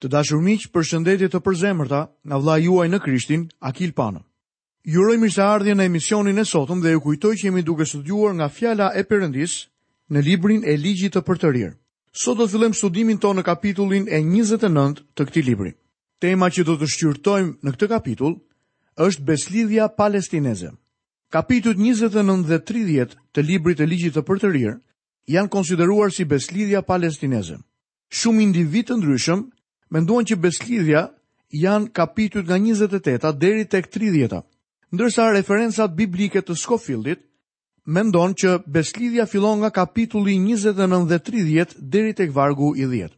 Të dashur miq, përshëndetje të përzemërta nga vëllai juaj në Krishtin, Akil Pano. Ju uroj mirëseardhje në emisionin e sotëm dhe ju kujtoj që jemi duke studiuar nga Fjala e Perëndisë në librin e Ligjit të Përtërirë. Sot do të fillojmë studimin tonë në kapitullin e 29 të këtij libri. Tema që do të shqyrtojmë në këtë kapitull është beslidhja palestineze. Kapitujt 29 dhe 30 të librit të ligjit të përtërirë janë konsideruar si beslidhja palestineze. Shumë individë të ndryshëm mendojnë që beslidhja janë kapitujt nga 28-a deri tek 30-a, ndërsa referencat biblike të Skofildit mendon që beslidhja fillon nga kapitulli 29 dhe 30 deri tek vargu i 10.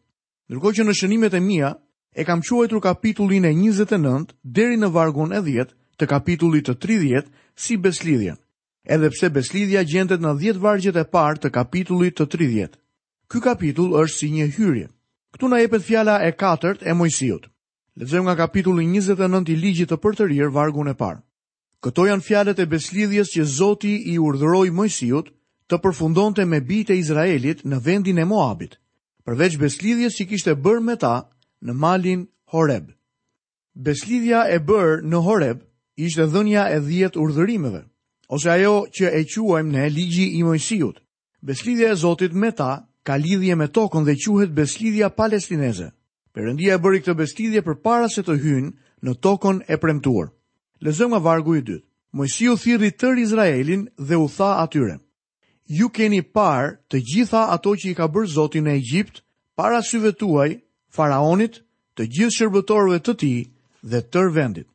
Ndërkohë që në shënimet e mia e kam quajtur kapitullin e 29 deri në vargun e 10 të kapitullit të 30 si beslidhjen, edhe pse beslidhja gjendet në 10 vargjet e parë të kapitullit të 30. Ky kapitull është si një hyrje. Këtu na jepet fjala e katërt e Mojsiut. Lexojmë nga kapitulli 29 i Ligjit të Përtërirë, vargun e parë. Këto janë fjalët e beslidhjes që Zoti i urdhëroi Mojsiut të përfundonte me bijtë e Izraelit në vendin e Moabit, përveç beslidhjes që kishte bërë me ta në malin Horeb. Beslidhja e bërë në Horeb ishte dhënia e dhjetë urdhërimeve, ose ajo që e quajmë ne ligji i Mojsiut. Beslidhja e Zotit me ta ka lidhje me tokën dhe quhet beslidhja palestineze. Perëndia e bëri këtë beslidhje përpara se të hyjnë në tokën e premtuar. Lexojmë nga vargu i dytë. Mojsiu thirri tërë Izraelin dhe u tha atyre: Ju keni parë të gjitha ato që i ka bërë Zoti në Egjipt, para syve tuaj, faraonit, të gjithë shërbëtorëve të tij dhe tërë vendit.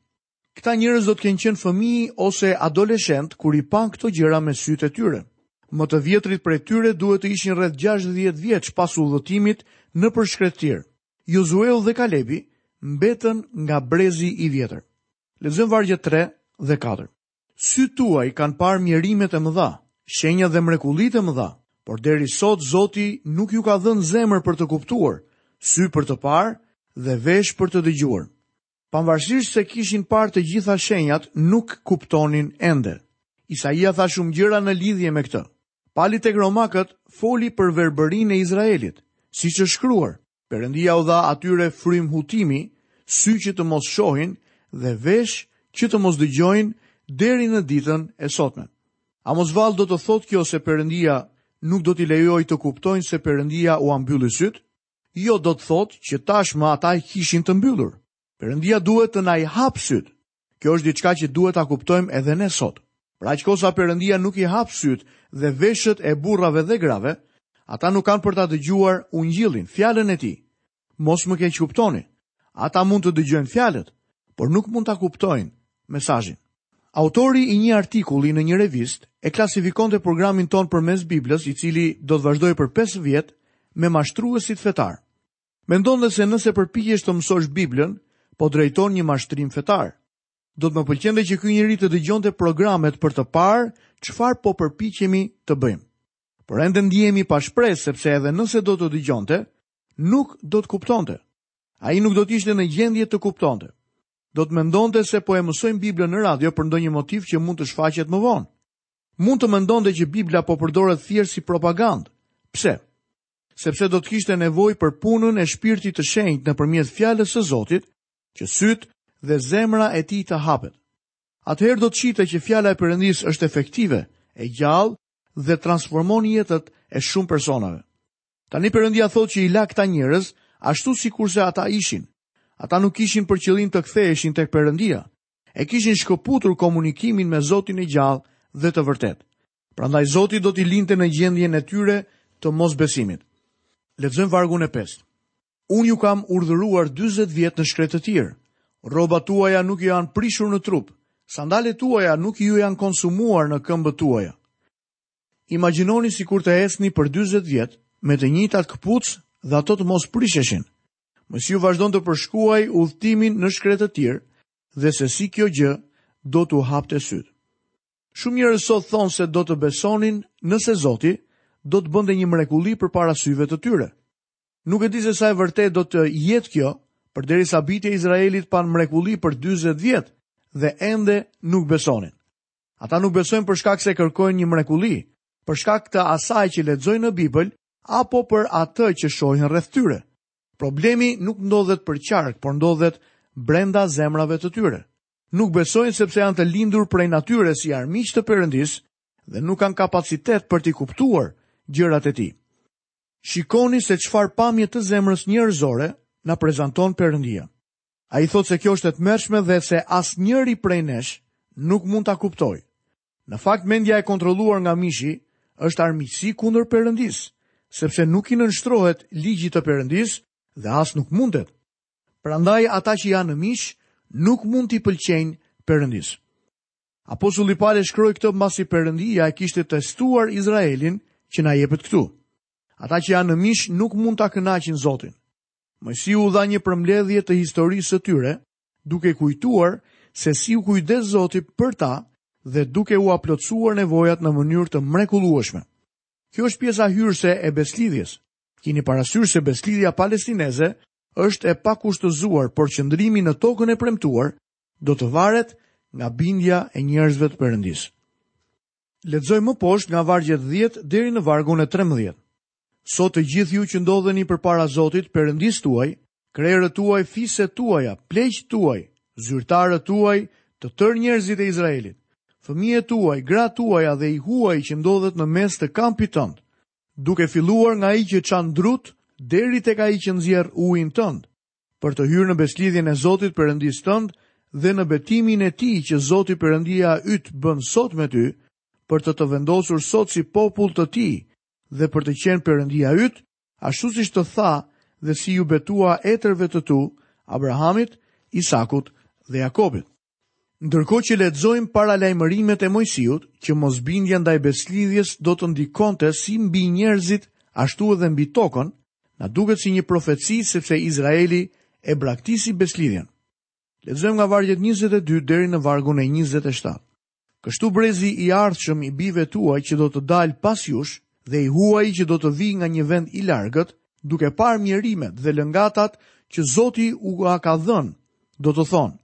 Këta njerëz do të kenë qenë fëmijë ose adoleshentë kur i panë këto gjëra me sytë e tyre. Më të vjetrit prej tyre duhet të ishin rreth gjashtëdhjetë vjeç pas udhëtimit nëpër shkretëtirë. Jozueu dhe Kalebi mbetën nga brezi i vjetër. Lexojmë vargjet tre dhe katër. Sytë tuaj kanë parë mjerimet e mëdha, shenjat dhe mrekullitë e mëdha, por deri sot Zoti nuk ju ka dhënë zemër për të kuptuar, sy për të parë dhe vesh për të dëgjuar. Pavarësisht se kishin parë të gjitha shenjat, nuk kuptonin ende. Isaia tha shumë gjëra në lidhje me këtë. Pali tek romakët foli për verbërinë e Izraelit, siç është shkruar, Perëndia u dha atyre frymë hutimi, sy që të mos shohin dhe vesh që të mos dëgjojnë deri në ditën e sotme. A mos vallë do të thotë kjo se Perëndia nuk do t'i lejojë të kuptojnë se Perëndia ua mbylli sytë? Jo do të thotë që tashmë ata i kishin të mbyllur. Perëndia duhet të na i hapë sytë. Kjo është diçka që duhet ta kuptojmë edhe ne sot. Pra aq kohë sa Perëndia nuk i hap sytë dhe veshët e burrave dhe grave, ata nuk kanë për ta dëgjuar ungjillin, fjalën e tij. Mos më keqkuptoni. Ata mund të dëgjojnë fjalët, por nuk mund ta kuptojnë mesazhin. Autori i një artikulli në një revistë e klasifikonte programin tonë përmes Biblës, i cili do të vazhdojë për pesë vjet, me mashtruesit fetarë. Mendonte se nëse përpiqesh të mësosh Biblën, po drejton një mashtrim fetar. Do të më pëlqente që ky njeri të dëgjonte programet për të parë çfarë po përpiqemi të bëjmë. Por ende ndihemi pa shpresë sepse edhe nëse do të dëgjonte, nuk do të kuptonte. Ai nuk do të ishte në gjendje të kuptonte. do të mendonte se po e mësojmë Biblën në radio për ndonjë motiv që mund të shfaqet më vonë. Mund të mendonte që Bibla po përdoret thjesht si propagandë. Pse? Sepse do të kishte nevojë për punën e shpirtit të shenjtë nëpërmjet fjalës së Zotit, që sytë dhe zemra e tij të hapet. Atëherë do të shihte që fjala e Perëndisë është efektive, e gjallë dhe transformon jetët e shumë personave. Tani Perëndia thotë që i la këta njerëz ashtu sikurse ata ishin. Ata nuk kishin për qëllim të ktheheshin tek Perëndia. E kishin shkëputur komunikimin me Zotin e gjallë dhe të vërtetë. Prandaj Zoti do t'i linte në gjendjen e tyre të mosbesimit. Lexojmë vargun e 5. Unë ju kam urdhëruar 40 vjet në shkretëtirë. Rrobat tuaja nuk ju janë prishur në trup, sandalet tuaja nuk ju janë konsumuar në këmbët tuaja. Imagjinoni sikur të ecni për 40 vjet me të njëjtat këpucë dhe ato të mos prisheshin. Moisiu vazhdon të përshkruajë udhëtimin në shkretëtirë dhe se si kjo gjë do t'u hapte sytë. Shumë njerëz sot thonë se do të besonin nëse Zoti do të bënte një mrekulli përpara syve të tyre. Nuk e di se sa e vërtetë do të jetë kjo, përderisa bijtë e Izraelit panë mrekulli për 40 vjet dhe ende nuk besonin. Ata nuk besojnë për shkak se kërkojnë një mrekulli, për shkak të asaj që lexojnë në Bibël apo për atë që shohin rreth tyre. Problemi nuk ndodhet përqark, por ndodhet brenda zemrave të tyre. Nuk besojnë sepse janë të lindur prej natyre si armiq të Perëndisë dhe nuk kanë kapacitet për t'i kuptuar gjërat e tij. Shikoni se çfarë pamje të zemrës njerëzore na prezanton Perëndia. Ai thotë se kjo është e tmerrshme dhe se asnjëri prej nesh nuk mund ta kuptojë. Në fakt mendja e kontrolluar nga mishi është armiqësi kundër Perëndisë, sepse nuk i nënshtrohet ligjit të Perëndisë dhe as nuk mundet. Prandaj ata që janë në mish nuk mund t'i pëlqejnë Perëndisë. Apostulli Pal e shkroi këtë mbasi Perëndia e kishte testuar Izraelin që na jepet këtu. Ata që janë në mish nuk mund ta kënaqin Zotin. Moisiu u dha një përmbledhje të historisë së tyre, duke kujtuar se si u kujdes Zoti për ta dhe duke ua plotësuar nevojat në mënyrë të mrekullueshme. Kjo është pjesa hyrëse e besëlidhjes. Kini parasysh se besëlidhja palestineze është e pakushtëzuar, por qëndrimi në tokën e premtuar do të varet nga bindja e njerëzve të Perëndisë. Lexojmë më poshtë nga vargu dhjetë deri në vargun e trembëdhjetë. Sot të gjithë ju që ndodheni përpara Zotit, Perëndisë tuaj, krerët tuaj, fiset tuaja, pleqtë tuaj, zyrtarët tuaj, të tërë njerëzit e Izraelit, fëmijët tuaj, gratë tuaja dhe i huaji që ndodhet në mes të kampit tënd, duke filluar nga ai që çan drutë deri tek ai që nxjerr ujin tënd, për të hyrë në besëlidhjen e Zotit Perëndisë tënd dhe në betimin e Tij që Zoti Perëndia yt bën sot me ty, për të të vendosur sot si popull të Tij dhe për të qenë Perëndia yt, ashtu siç të tha dhe si iu betua etërve të tu, Abrahamit, Isakut dhe Jakobit. Ndërkohë që lexojmë paralajmërimet e Moisiut që mosbindja ndaj besëlidhjes do të ndikonte si mbi njerëzit ashtu edhe mbi tokën, na duket si një profeci sepse Izraeli e braktisi besëlidhjen. Lexojmë nga vargjet 22 deri në vargun e 27. Kështu brezi i ardhshëm i bijve tuaj që do të dalë pas jush dhe i huaji që do të vijë nga një vend i largët, duke parë mjerimet dhe lëngatat që Zoti u ka ka dhënë, do të thonë,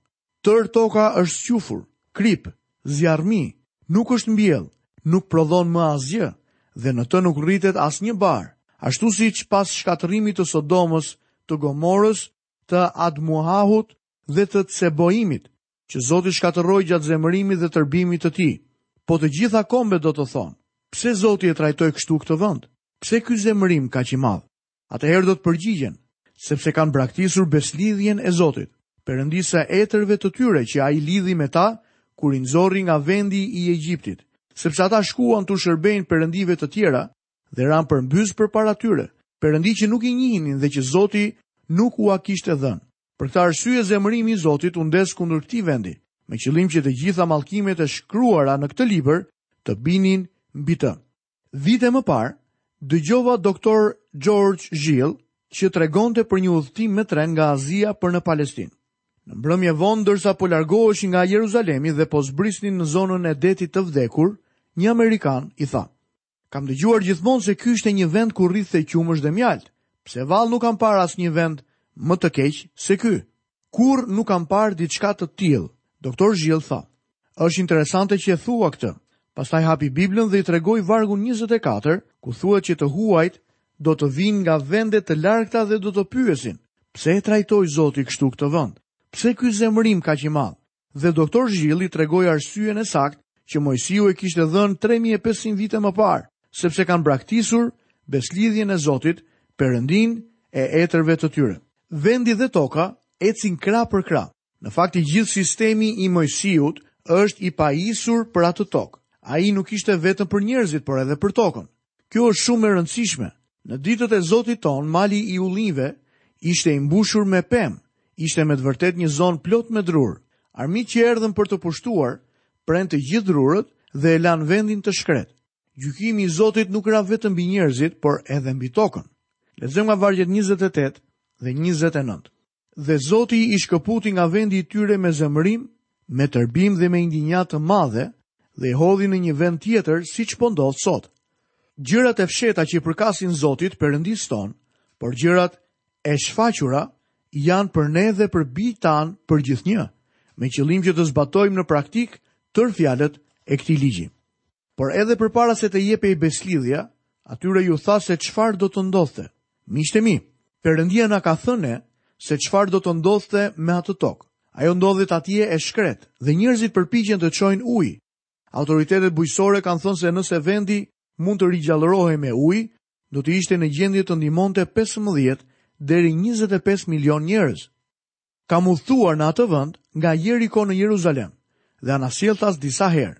Tërë toka është squfur, kripë, zjarrmi, nuk është mbjellë, nuk prodhon më asgjë, dhe në të nuk rritet asnjë bar, ashtu si pas shkatërrimit të Sodomës, të Gomorës, të Admuahut dhe të Tseboimit, që Zoti shkatërroi gjatë zemërimit dhe tërbimit të tij. Po të gjitha kombet do të thonë, Pse Zoti e trajtoi kështu këtë vend? Pse ky zemërim kaq i madh? atëherë do të përgjigjen, sepse kanë braktisur besëlidhjen e Zotit, Perëndisë së etërve të tyre që ai lidhi me ta kur i nxorri nga vendi i Egjiptit, sepse ata shkuan t'u shërbejnë perëndive të tjera dhe ranë përmbys përpara tyre, perëndi që nuk i njihnin dhe që Zoti nuk ua kishte dhënë. Për këtë arsye zemërimi i Zotit u ndez kundër këtij vendi, me qëllim që të gjitha mallkimet e shkruara në këtë libër të binin mbi të. Vite më parë, dëgjova doktor George Gill që tregonte për një udhëtim me tren nga Azia për në Palestinë. Në mbrëmje vonë, ndërsa po largoheshin nga Jeruzalemi dhe po zbrisnin në zonën e detit të vdekur, një amerikan i tha: Kam dëgjuar gjithmonë se ky ishte një vend ku rridhte qumësht dhe mjaltë. Pse vallë nuk kam parë asnjë vend më të keq se ky? Kurrë nuk kam parë diçka të tillë. Doktor Gill tha, Është interesante që e thua këtë. Pastaj hapi Biblën dhe i tregoi vargun 24, ku thuhet që të huajt do të vijnë nga vende të largëta dhe do të pyesin, pse e trajtoi Zoti kështu këtë vend? Pse ky zemërim kaq i madh? Dhe doktor Gilli tregoi arsyen e saktë që Moisiu e kishte dhënë 3500 vite më parë, sepse kanë braktisur besëlidhjen e Zotit, Perëndinë e etërve të tyre. Vendi dhe toka ecin krah për krah. Në fakt i gjithë sistemi i Moisiut është i pajisur për atë tokë. Ai nuk ishte vetëm për njerëzit, por edhe për tokën. Kjo është shumë e rëndësishme. Në ditët e Zotit tonë, mali i ullinjve ishte i mbushur me pemë, ishte me të vërtetë një zonë plot me drurë. Armiqtë që erdhën për të pushtuar, prenë të gjithë drurët dhe e lanë vendin të shkretë. Gjykimi i Zotit nuk ra vetëm mbi njerëzit, por edhe mbi tokën. Lexojmë nga vargjet 28 dhe 29. Dhe Zoti i shkëputi nga vendi i tyre me zemërim, me tërbim dhe me indinjatë të madhe, dhe i hodhi në një vend tjetër, siç po ndodh sot. Gjërat e fshehta që i përkasin Zotit, Perëndisë tonë, por gjërat e shfaqura janë për ne dhe për bijtë tanë përgjithnjë, me qëllim që të zbatojmë në praktikë tërë fjalët e këtij ligji. Por edhe përpara se të jepej besëlidhja, atyre iu tha se çfarë do të ndodhte. Miqtë e mi, Perëndia na ka thënë se çfarë do të ndodhte me atë tokë. Ajo ndodhet atje e shkretë dhe njerëzit përpiqen të çojnë ujë. Autoritetet bujqësore kanë thënë se nëse vendi mund të rigjallërohej me ujë, do të ishte në gjendje të ndihmonte 15 deri 25 milion njerëz. Kam udhëtuar në atë vend nga Jeriko në Jeruzalem dhe anasjelltas disa herë.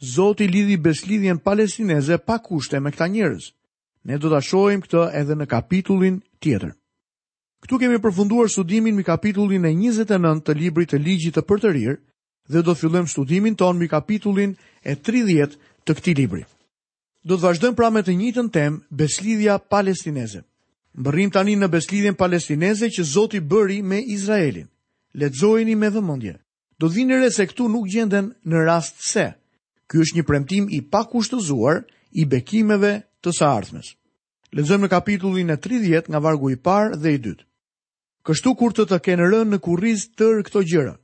Zoti lidhi besëlidhjen palestineze pa kushte me këta njerëz. Ne do ta shohim këtë edhe në kapitullin tjetër. Këtu kemi përfunduar studimin mbi kapitullin e 29 të librit të ligjit të përtërirë dhe do të fillojmë studimin tonë mbi kapitullin e 30 të këtij libri. Do të vazhdojmë pra me të njëjtën temë, besëlidhja palestineze. Mbërrijmë tani në besëlidhjen palestineze që Zoti bëri me Izraelin. Lexojeni me vëmendje. Do të vini re se këtu nuk gjenden në rast se. Ky është një premtim i pakushtëzuar i bekimeve të së ardhmes. Lexojmë në kapitullin e 30 nga vargu i parë dhe i dytë. Kështu kur të të kenë rënë në kurriz tërë këto gjëra,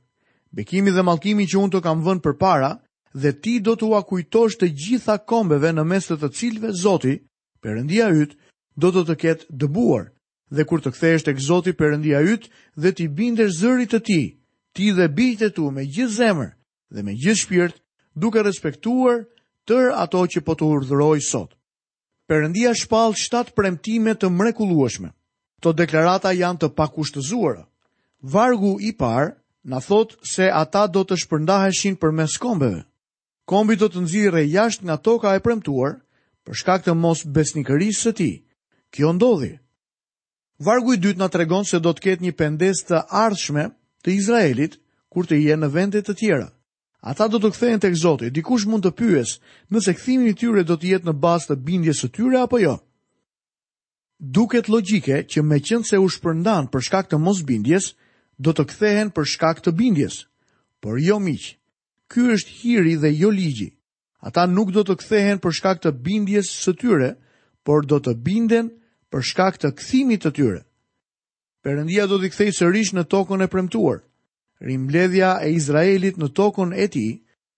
bekimi dhe mallkimi që unë të kam vënë përpara dhe ti do t'ua kujtosh të gjitha kombeve në mes të të cilëve Zoti, Perëndia yt, do të të ketë dëbuar Dhe kur të kthehesh tek Zoti Perëndia yt dhe t'i bindesh zërit të Tij, ti dhe bijtë e tu me gjithë zemër dhe me gjithë shpirt, duke respektuar tërë ato që po të urdhëroj sot. Perëndia shpall shtatë premtime të mrekullueshme. Këto deklarata janë të pakushtëzuara. Vargu i parë na thotë se ata do të shpërndaheshin përmes kombeve. Kombi do të nxirrej jashtë nga toka e premtuar për shkak të mosbesnikërisë së tij. Kjo ndodhi. Vargu i dytë na tregon se do të ketë një pendesë të ardhshme të Izraelit kur të jenë në vende të tjera. Ata do të kthehen tek Zoti. Dikush mund të pyesë nëse kthimi i tyre do të jetë në bazë të bindjes së tyre apo jo. Duket logjike që meqenëse u shpërndanë për shkak të mosbindjes, do të kthehen për shkak të bindjes. Por jo miq. Ky është hiri dhe jo ligji. Ata nuk do të kthehen për shkak të bindjes së tyre, por do të binden për shkak të kthimit të tyre. Perëndia do t'i kthejë sërish në tokën e premtuar. Rimbledhja e Izraelit në tokën e tij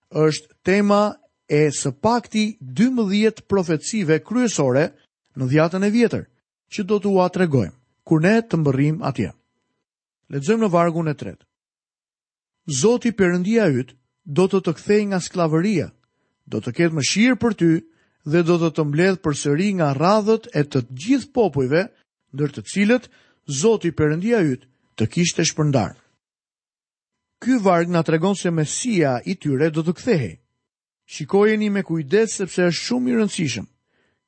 është tema e së pakti 12 profecive kryesore në dhjatën e vjetër, që do t'ua tregojmë, kur ne të mbërrijmë atje. Lexojmë në vargun e tretë. Zoti Perëndia yt do të të kthejë nga skllavëria, do të ketë mëshirë për ty dhe do të të mbledhë përsëri nga radhët e të gjithë popujve, ndër të cilët Zoti Perëndia yt të kishte shpërndarë. Ky varg na tregon se Mesia i tyre do të kthehej. Shikojeni me kujdes sepse është shumë i rëndësishëm.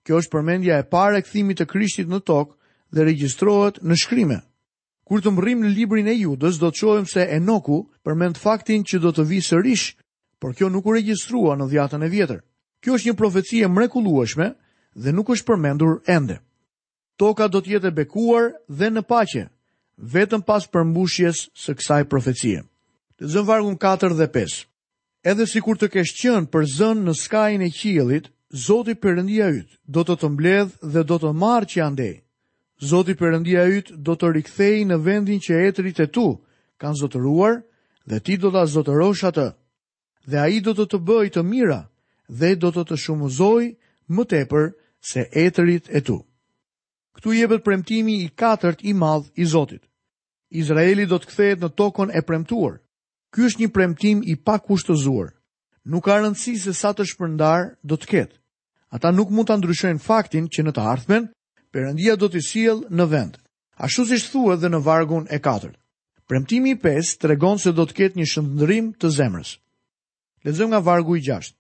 Kjo është përmendja e parë e kthimit të Krishtit në tokë dhe regjistrohet në shkrime. Kur të mbërrijmë në librin e Judës, do të shohim se Enoku përmend faktin që do të vijë sërish, por kjo nuk u regjistrua në Dhjatën e Vjetër. Kjo është një profeci e mrekullueshme dhe nuk është përmendur ende. Toka do të jetë e bekuar dhe në paqe, vetëm pas përmbushjes së kësaj profecie. Lexojmë vargun 4 dhe 5. Edhe sikur të kesh qenë përzënë në skajin e qiellit, Zoti Perëndia yt do të të mbledhë dhe do të marrë që andej. Zoti Perëndia yt do të rikthejë në vendin që etërit e tu kanë zotëruar dhe ti do ta zotërosh atë. Dhe ai do të të bëjë të mira dhe do të të shumëzojë më tepër se etërit e tu. Këtu jepet premtimi i katërt i madh i Zotit. Izraeli do të kthehet në tokën e premtuar. Ky është një premtim i pakushtëzuar. Nuk ka rëndësi se sa të shpërndarë do të ketë. Ata nuk mund ta ndryshojnë faktin që në të ardhmen Perëndia do t'i sjellë në vend, ashtu siç thuhet dhe në vargun e katërt. Premtimi i pestë tregon se do të ketë një shndërrim të zemrës. Lexojmë nga vargu i gjashtë.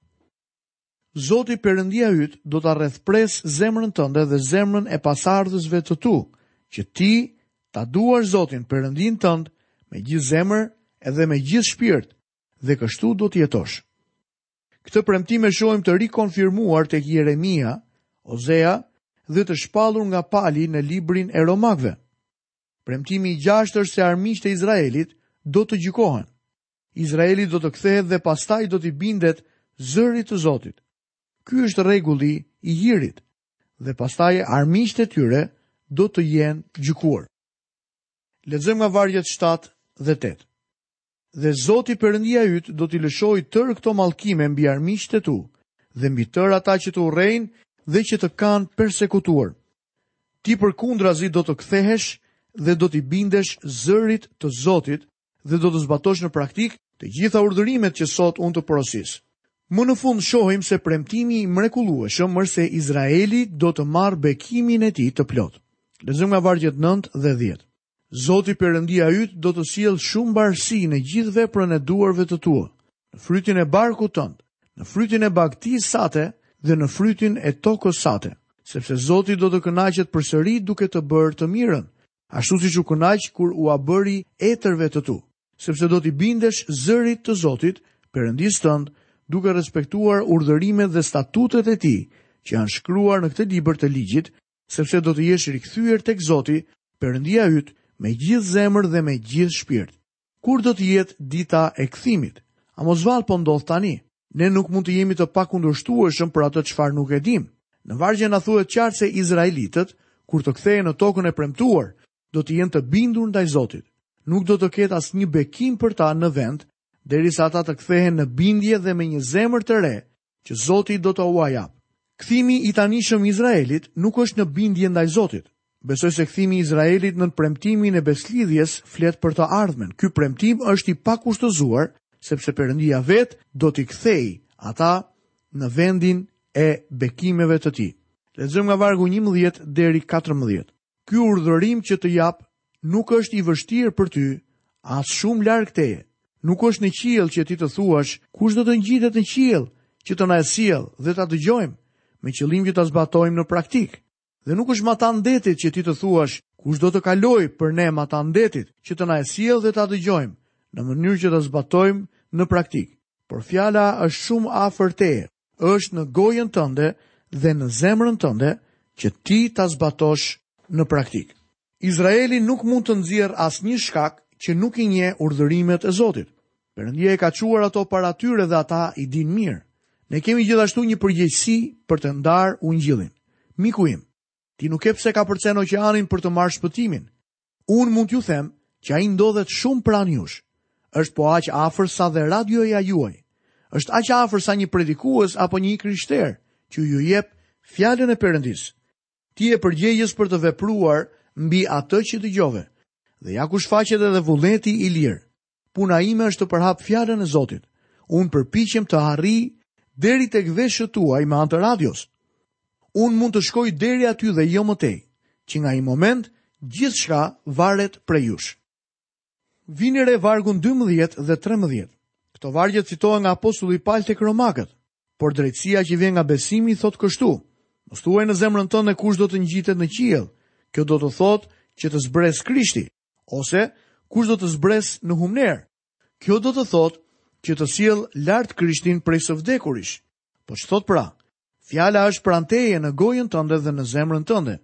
Zoti Perëndia yt do ta rrethpresë zemrën tënde dhe zemrën e pasardhësve të tu, që ti ta duash Zotin Perëndinë tënd me gjithë zemër edhe me gjithë shpirt dhe kështu do të jetosh. Këtë premtim e shohim të rikonfirmuar tek Jeremia, Ozea dhe të shpallur nga Pali në librin e Romakëve. Premtimi i gjashtë është se armiqtë e Izraelit do të gjykohen. Izraeli do të kthehet dhe pastaj do t'i bindet zërit të Zotit. Ky është rregulli i hirit dhe pastaj armiqtë e tyre do të jenë gjykuar. Lexojmë nga vargjet 7 dhe 8. Dhe Zoti Perëndia yt do t'i lëshojë tërë këto mallkime mbi armiqtë e tu dhe mbi tërë ata që të urrejnë dhe që të kanë persekutuar. Ti përkundrazi do të kthehesh dhe do t'i bindesh zërit të Zotit dhe do të zbatosh në praktikë të gjitha urdhërimet që sot unë të porosis. Më në fund shohim se premtimi i mrekullueshëm është se Izraeli do të marrë bekimin e tij të plotë. Lexojmë nga vargjet 9 dhe 10. Zoti Perëndia yt do të sjellë shumë mbarësi në gjithë veprën e duarve të tua, në frytin e barkut tënd, në frytin e bagëtisë sate dhe në frytin e tokës sate, sepse Zoti do të kënaqet përsëri duke të bërë të mirën, ashtu siç u kënaq kur ua bëri etërve të tu, sepse do t'i bindesh zërit të Zotit, Perëndisë tënd, duke respektuar urdhërimet dhe statutet e tij, që janë shkruar në këtë libër të ligjit, sepse do të jesh rikthyer tek Zoti, Perëndia yt, me gjithë zemër dhe me gjithë shpirt. Kur do të jetë dita e kthimit? A mos vallë po ndodh tani? Ne nuk mund të jemi të pakundërshtueshëm për atë çfarë nuk e dimë. Në vargje na thuhet qartë se izraelitët, kur të kthehen në Tokën e Premtuar, do të jenë të bindur ndaj Zotit. Nuk do të ketë asnjë bekim për ta në vend derisa ata të kthehen në bindje dhe me një zemër të re Që Zoti do t'ua japë. Kthimi i tanishëm i Izraelit nuk është në bindje ndaj Zotit. Besoj se kthimi i Izraelit nën premtimin e besëlidhjes flet për të ardhmen. Ky premtim është i pakushtëzuar, sepse Perëndia vetë do t'i kthejë ata në vendin e bekimeve të tij. Lexojmë nga vargu njëmbëdhjetë deri katërmbëdhjetë. Ky urdhërim që të jap nuk është i vështirë për ty, as shumë larg teje. Nuk është në qiell që ti të thuash, kush do të ngjitet në qiell që të na e sjellë dhe ta dëgjojmë, me qëllim që ta zbatojmë në praktikë. Dhe nuk është matanë detit që ti të thuash, kush do të kalojë për ne matanë detit që të na e sjellë dhe ta dëgjojmë, në mënyrë që ta zbatojmë në praktikë. Por fjala është shumë afër teje. Është në gojën tënde dhe në zemrën tënde që ti ta zbatosh në praktikë. Izraeli nuk mund të nxjerrë asnjë shkak që nuk i njeh urdhërimet e Zotit. Perëndia i ka çuar ato para tyre dhe ata i dinë mirë. Ne kemi gjithashtu një përgjegjësi për të ndarë ungjillin. Miku im, Ti nuk ke pse kapërcen oqeanin për të marrë shpëtimin. Unë mund t'ju them që ai ndodhet shumë pranë jush. është po aq afër sa dhe radioja juaj. është aq afër sa një predikues apo një i krishterë që ju jep fjalën e Perëndisë. Ti je përgjegjës për të vepruar mbi atë që dëgjove. Dhe ja ku shfaqet edhe vullneti i lirë. Puna ime është të përhap fjalën e Zotit. Unë përpiqem të arrij deri tek veshët tuaj me anë të radios. Unë mund të shkoj deri aty dhe jo më tej, që nga ai moment gjithçka varet prej jush. Vini re vargun 12 dhe 13. Këto vargje citohen nga apostulli Pal tek Romakët, por drejtësia që vjen nga besimi thotë kështu: Mos thuaj në zemrën tënde kush do të ngjitet në qiell. Kjo do të thotë që të zbresë Krishti. Ose, kush do të zbresë në humnerë? Kjo do të thotë që të sjellë lart Krishtin prej së vdekurish. Po ç'thotë pra? Fjala është pranë teje në gojën tënde dhe në zemrën tënde.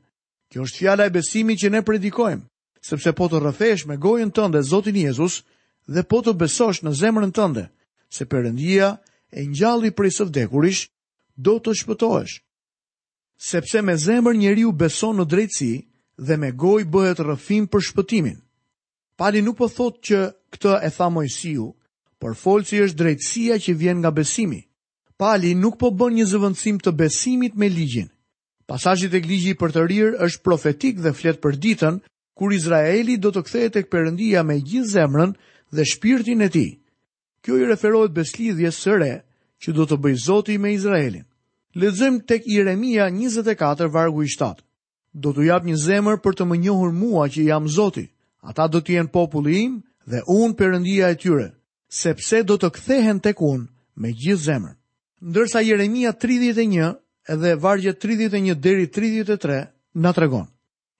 Kjo është fjala e besimit që ne predikojmë, sepse po të rrëfesh me gojën tënde Zotin Jezus dhe po të besosh në zemrën tënde se Perëndia e ngjalli prej së vdekurish, do të shpëtohesh. Sepse me zemër njeriu beson në drejtësi dhe me gojë bëhet rrëfim për shpëtimin. Pali nuk po thotë që këtë e tha Moisiu, por folësi është drejtësia që vjen nga besimi. Pali nuk po bën një zëvendësim të besimit me ligjin. Pasazhi tek Ligji i Përtërirë është profetik dhe flet për ditën kur Izraeli do të kthehet tek Perëndia me gjithë zemrën dhe shpirtin e tij. Kjo i referohet besëlidhjes së re që do të bëjë Zoti me Izraelin. Lexojmë tek Jeremia 24 vargu i 7. Do t'u jap një zemër për të më njohur mua që jam Zoti. Ata do të jenë populli im dhe unë Perëndia e tyre, sepse do të kthehen tek unë me gjithë zemrën. Ndërsa Jeremia 31 edhe vargjet 31 deri 33 na tregon.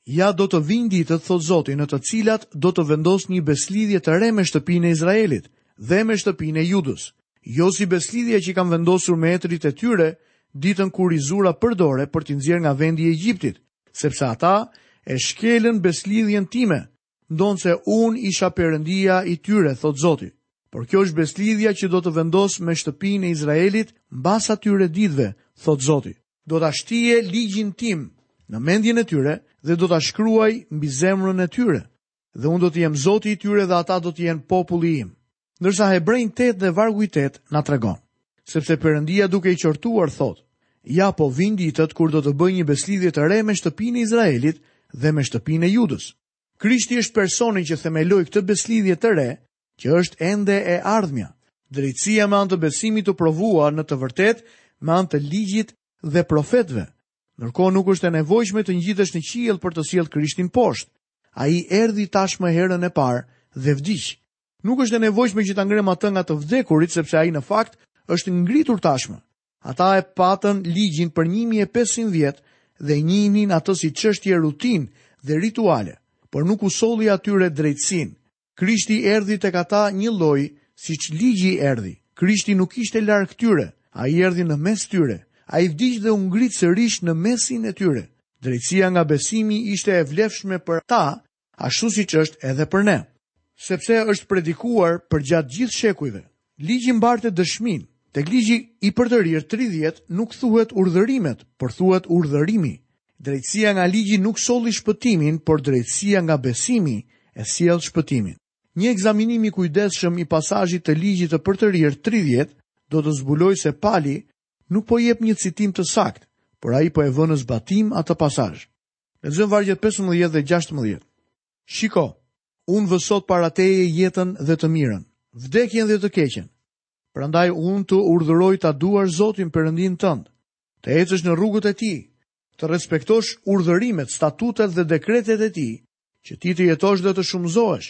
Ja do të vijnë ditët, thotë Zoti, në të cilat do të vendos një besëlidhje të re me shtëpinë e Izraelit dhe me shtëpinë e Judës, jo si besëlidhja që kam vendosur me etërit e tyre, ditën kur i zura për dore për t'i nxjerrë nga vendi i Egjiptit, sepse ata e shkelën besëlidhjen time, ndonëse unë isha Perëndia i tyre, thotë Zoti. Por kjo është besëlidhja që do të vendos me shtëpinë e Izraelit mbas atyre ditëve, thotë Zoti. Do ta shtie ligjin tim në mendjen e tyre dhe do ta shkruaj mbi zemrën e tyre. Dhe unë do të jem Zoti i tyre dhe ata do të jenë populli im. Ndërsa Hebrenj 8 dhe vargu i 8 na tregon, sepse Perëndia duke i qortuar thotë, ja po vijnë ditët kur do të bëj një besëlidhje të re me shtëpinë e Izraelit dhe me shtëpinë e Judës. Krishti është personi që themeloi këtë besëlidhje të re, që është ende e ardhmja. Drejtësia me anë të besimit u provua në të vërtetë me anë të ligjit dhe profetëve. Ndërkohë nuk është e nevojshme të ngjitesh në qiell për të sjellë Krishtin poshtë. Ai erdhi tashmë herën e parë dhe vdiq. Nuk është e nevojshme që ta ngremë atë nga të vdekurit sepse ai në fakt është ngritur tashmë. Ata e patën ligjin për 1500 vjet dhe njihnin atë si çështje rutinë dhe rituale, por nuk u solli atyre drejtësinë. Krishti erdhi tek ata njëlloj siç ligji erdhi. Krishti nuk ishte larg tyre, ai erdhi në mes tyre. Ai vdiq dhe u ngrit sërish në mesin e tyre. Drejtësia nga besimi ishte e vlefshme për ta ashtu siç është edhe për ne. Sepse është predikuar përgjatë gjithë shekujve. Ligji mbarte dëshminë. Tek ligji i përtërirë 30 nuk thuhet urdhërimet, por thuhet urdhërimi. Drejtësia nga ligji nuk solli shpëtimin, por drejtësia nga besimi e sjell shpëtimin. Një ekzaminim i kujdesshëm i pasazhit të ligjit të përtërirë 30 do të zbulojë se Pali nuk po jep një citim të saktë, por ai po e vë në zbatim atë pasazh. Lexojmë vargjet 15 dhe 16. Shiko, unë vë sot para teje jetën dhe të mirën, vdekjen dhe të keqen. Prandaj unë të urdhëroj ta duash Zotin Perëndinë tënd, të ecësh në rrugët e tij, të respektosh urdhërimet, statutet dhe dekretet e tij, që ti të jetosh dhe të shumëzohesh,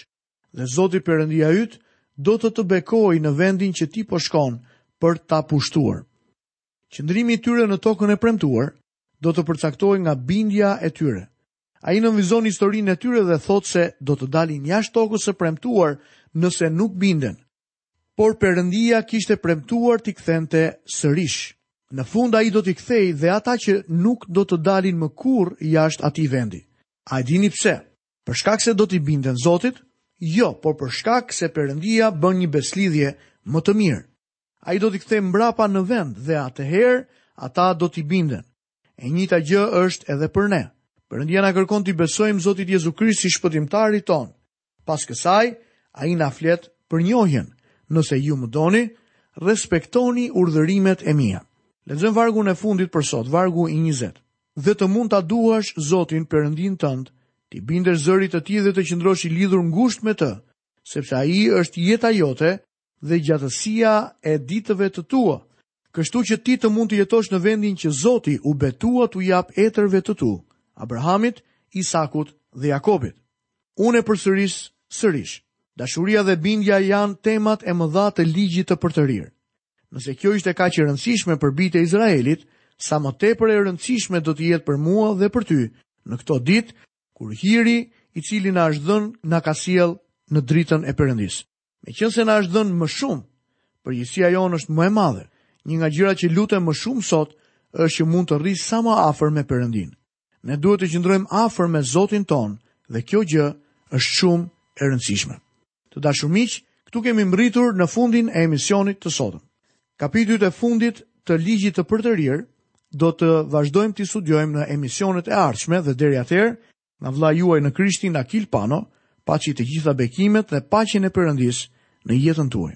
dhe Zoti Perëndia yt do të të bekojë në vendin që ti po shkon për ta pushtuar. Qëndrimi i tyre në tokën e premtuar do të përcaktohej nga bindja e tyre. Ai nënvizon historinë e tyre dhe thotë se do të dalin jashtë tokës së premtuar nëse nuk binden. Por Perëndia kishte premtuar t'i kthente sërish. Në fund ai do t'i kthejë dhe ata që nuk do të dalin më kurrë jashtë atij vendi. A e dini pse? Për shkak se do t'i binden Zotit? Jo, por për shkak se Perëndia bën një besëlidhje më të mirë. Ai do t'i kthejë mbrapa në vend dhe atëherë ata do t'i binden. E njëjta gjë është edhe për ne. Perëndia na kërkon t'i besojmë Zotit Jezu Krisht si shpëtimtarit tonë. Pas kësaj, ai na flet për njohjen. Nëse ju më doni, respektoni urdhërimet e mia. Lexojmë vargun e fundit për sot, vargu i 20. Dhe të mund ta duash Zotin Perëndinë tënd, t'i bindesh zërit të tij dhe të qëndrosh i lidhur ngushtë me të, sepse ai është jeta jote dhe gjatësia e ditëve të tua, kështu që ti të mund të jetosh në vendin që Zoti u betua t'u japë etërve të tu, Abrahamit, Isakut dhe Jakobit. Unë e përsëris sërish. Dashuria dhe bindja janë temat e mëdha të ligjit të përtërirë. Nëse kjo ishte kaq e rëndësishme për bijtë e Izraelit, sa më tepër e rëndësishme do të jetë për mua dhe për ty në këto ditë kur hiri i cili na është dhënë na ka sjellë në dritën e Perëndisë. Meqenëse na është dhënë më shumë, përgjegjësia jonë është më e madhe. Një nga gjërat që lutem më shumë sot është që mund të rri sa më afër me Perëndinë. Ne duhet të qëndrojmë afër me Zotin tonë dhe kjo gjë është shumë e rëndësishme. Të dashur miq, këtu kemi mbërritur në fundin e emisionit të sotëm. Kapitujt e fundit të ligjit të përtërirë do të vazhdojmë t'i studiojmë në emisionet e ardhshme dhe deri atëherë Nga vëllai juaj në Krishtin Akil Pano, paçi të gjitha bekimet dhe paqen e Perëndisë në jetën tuaj.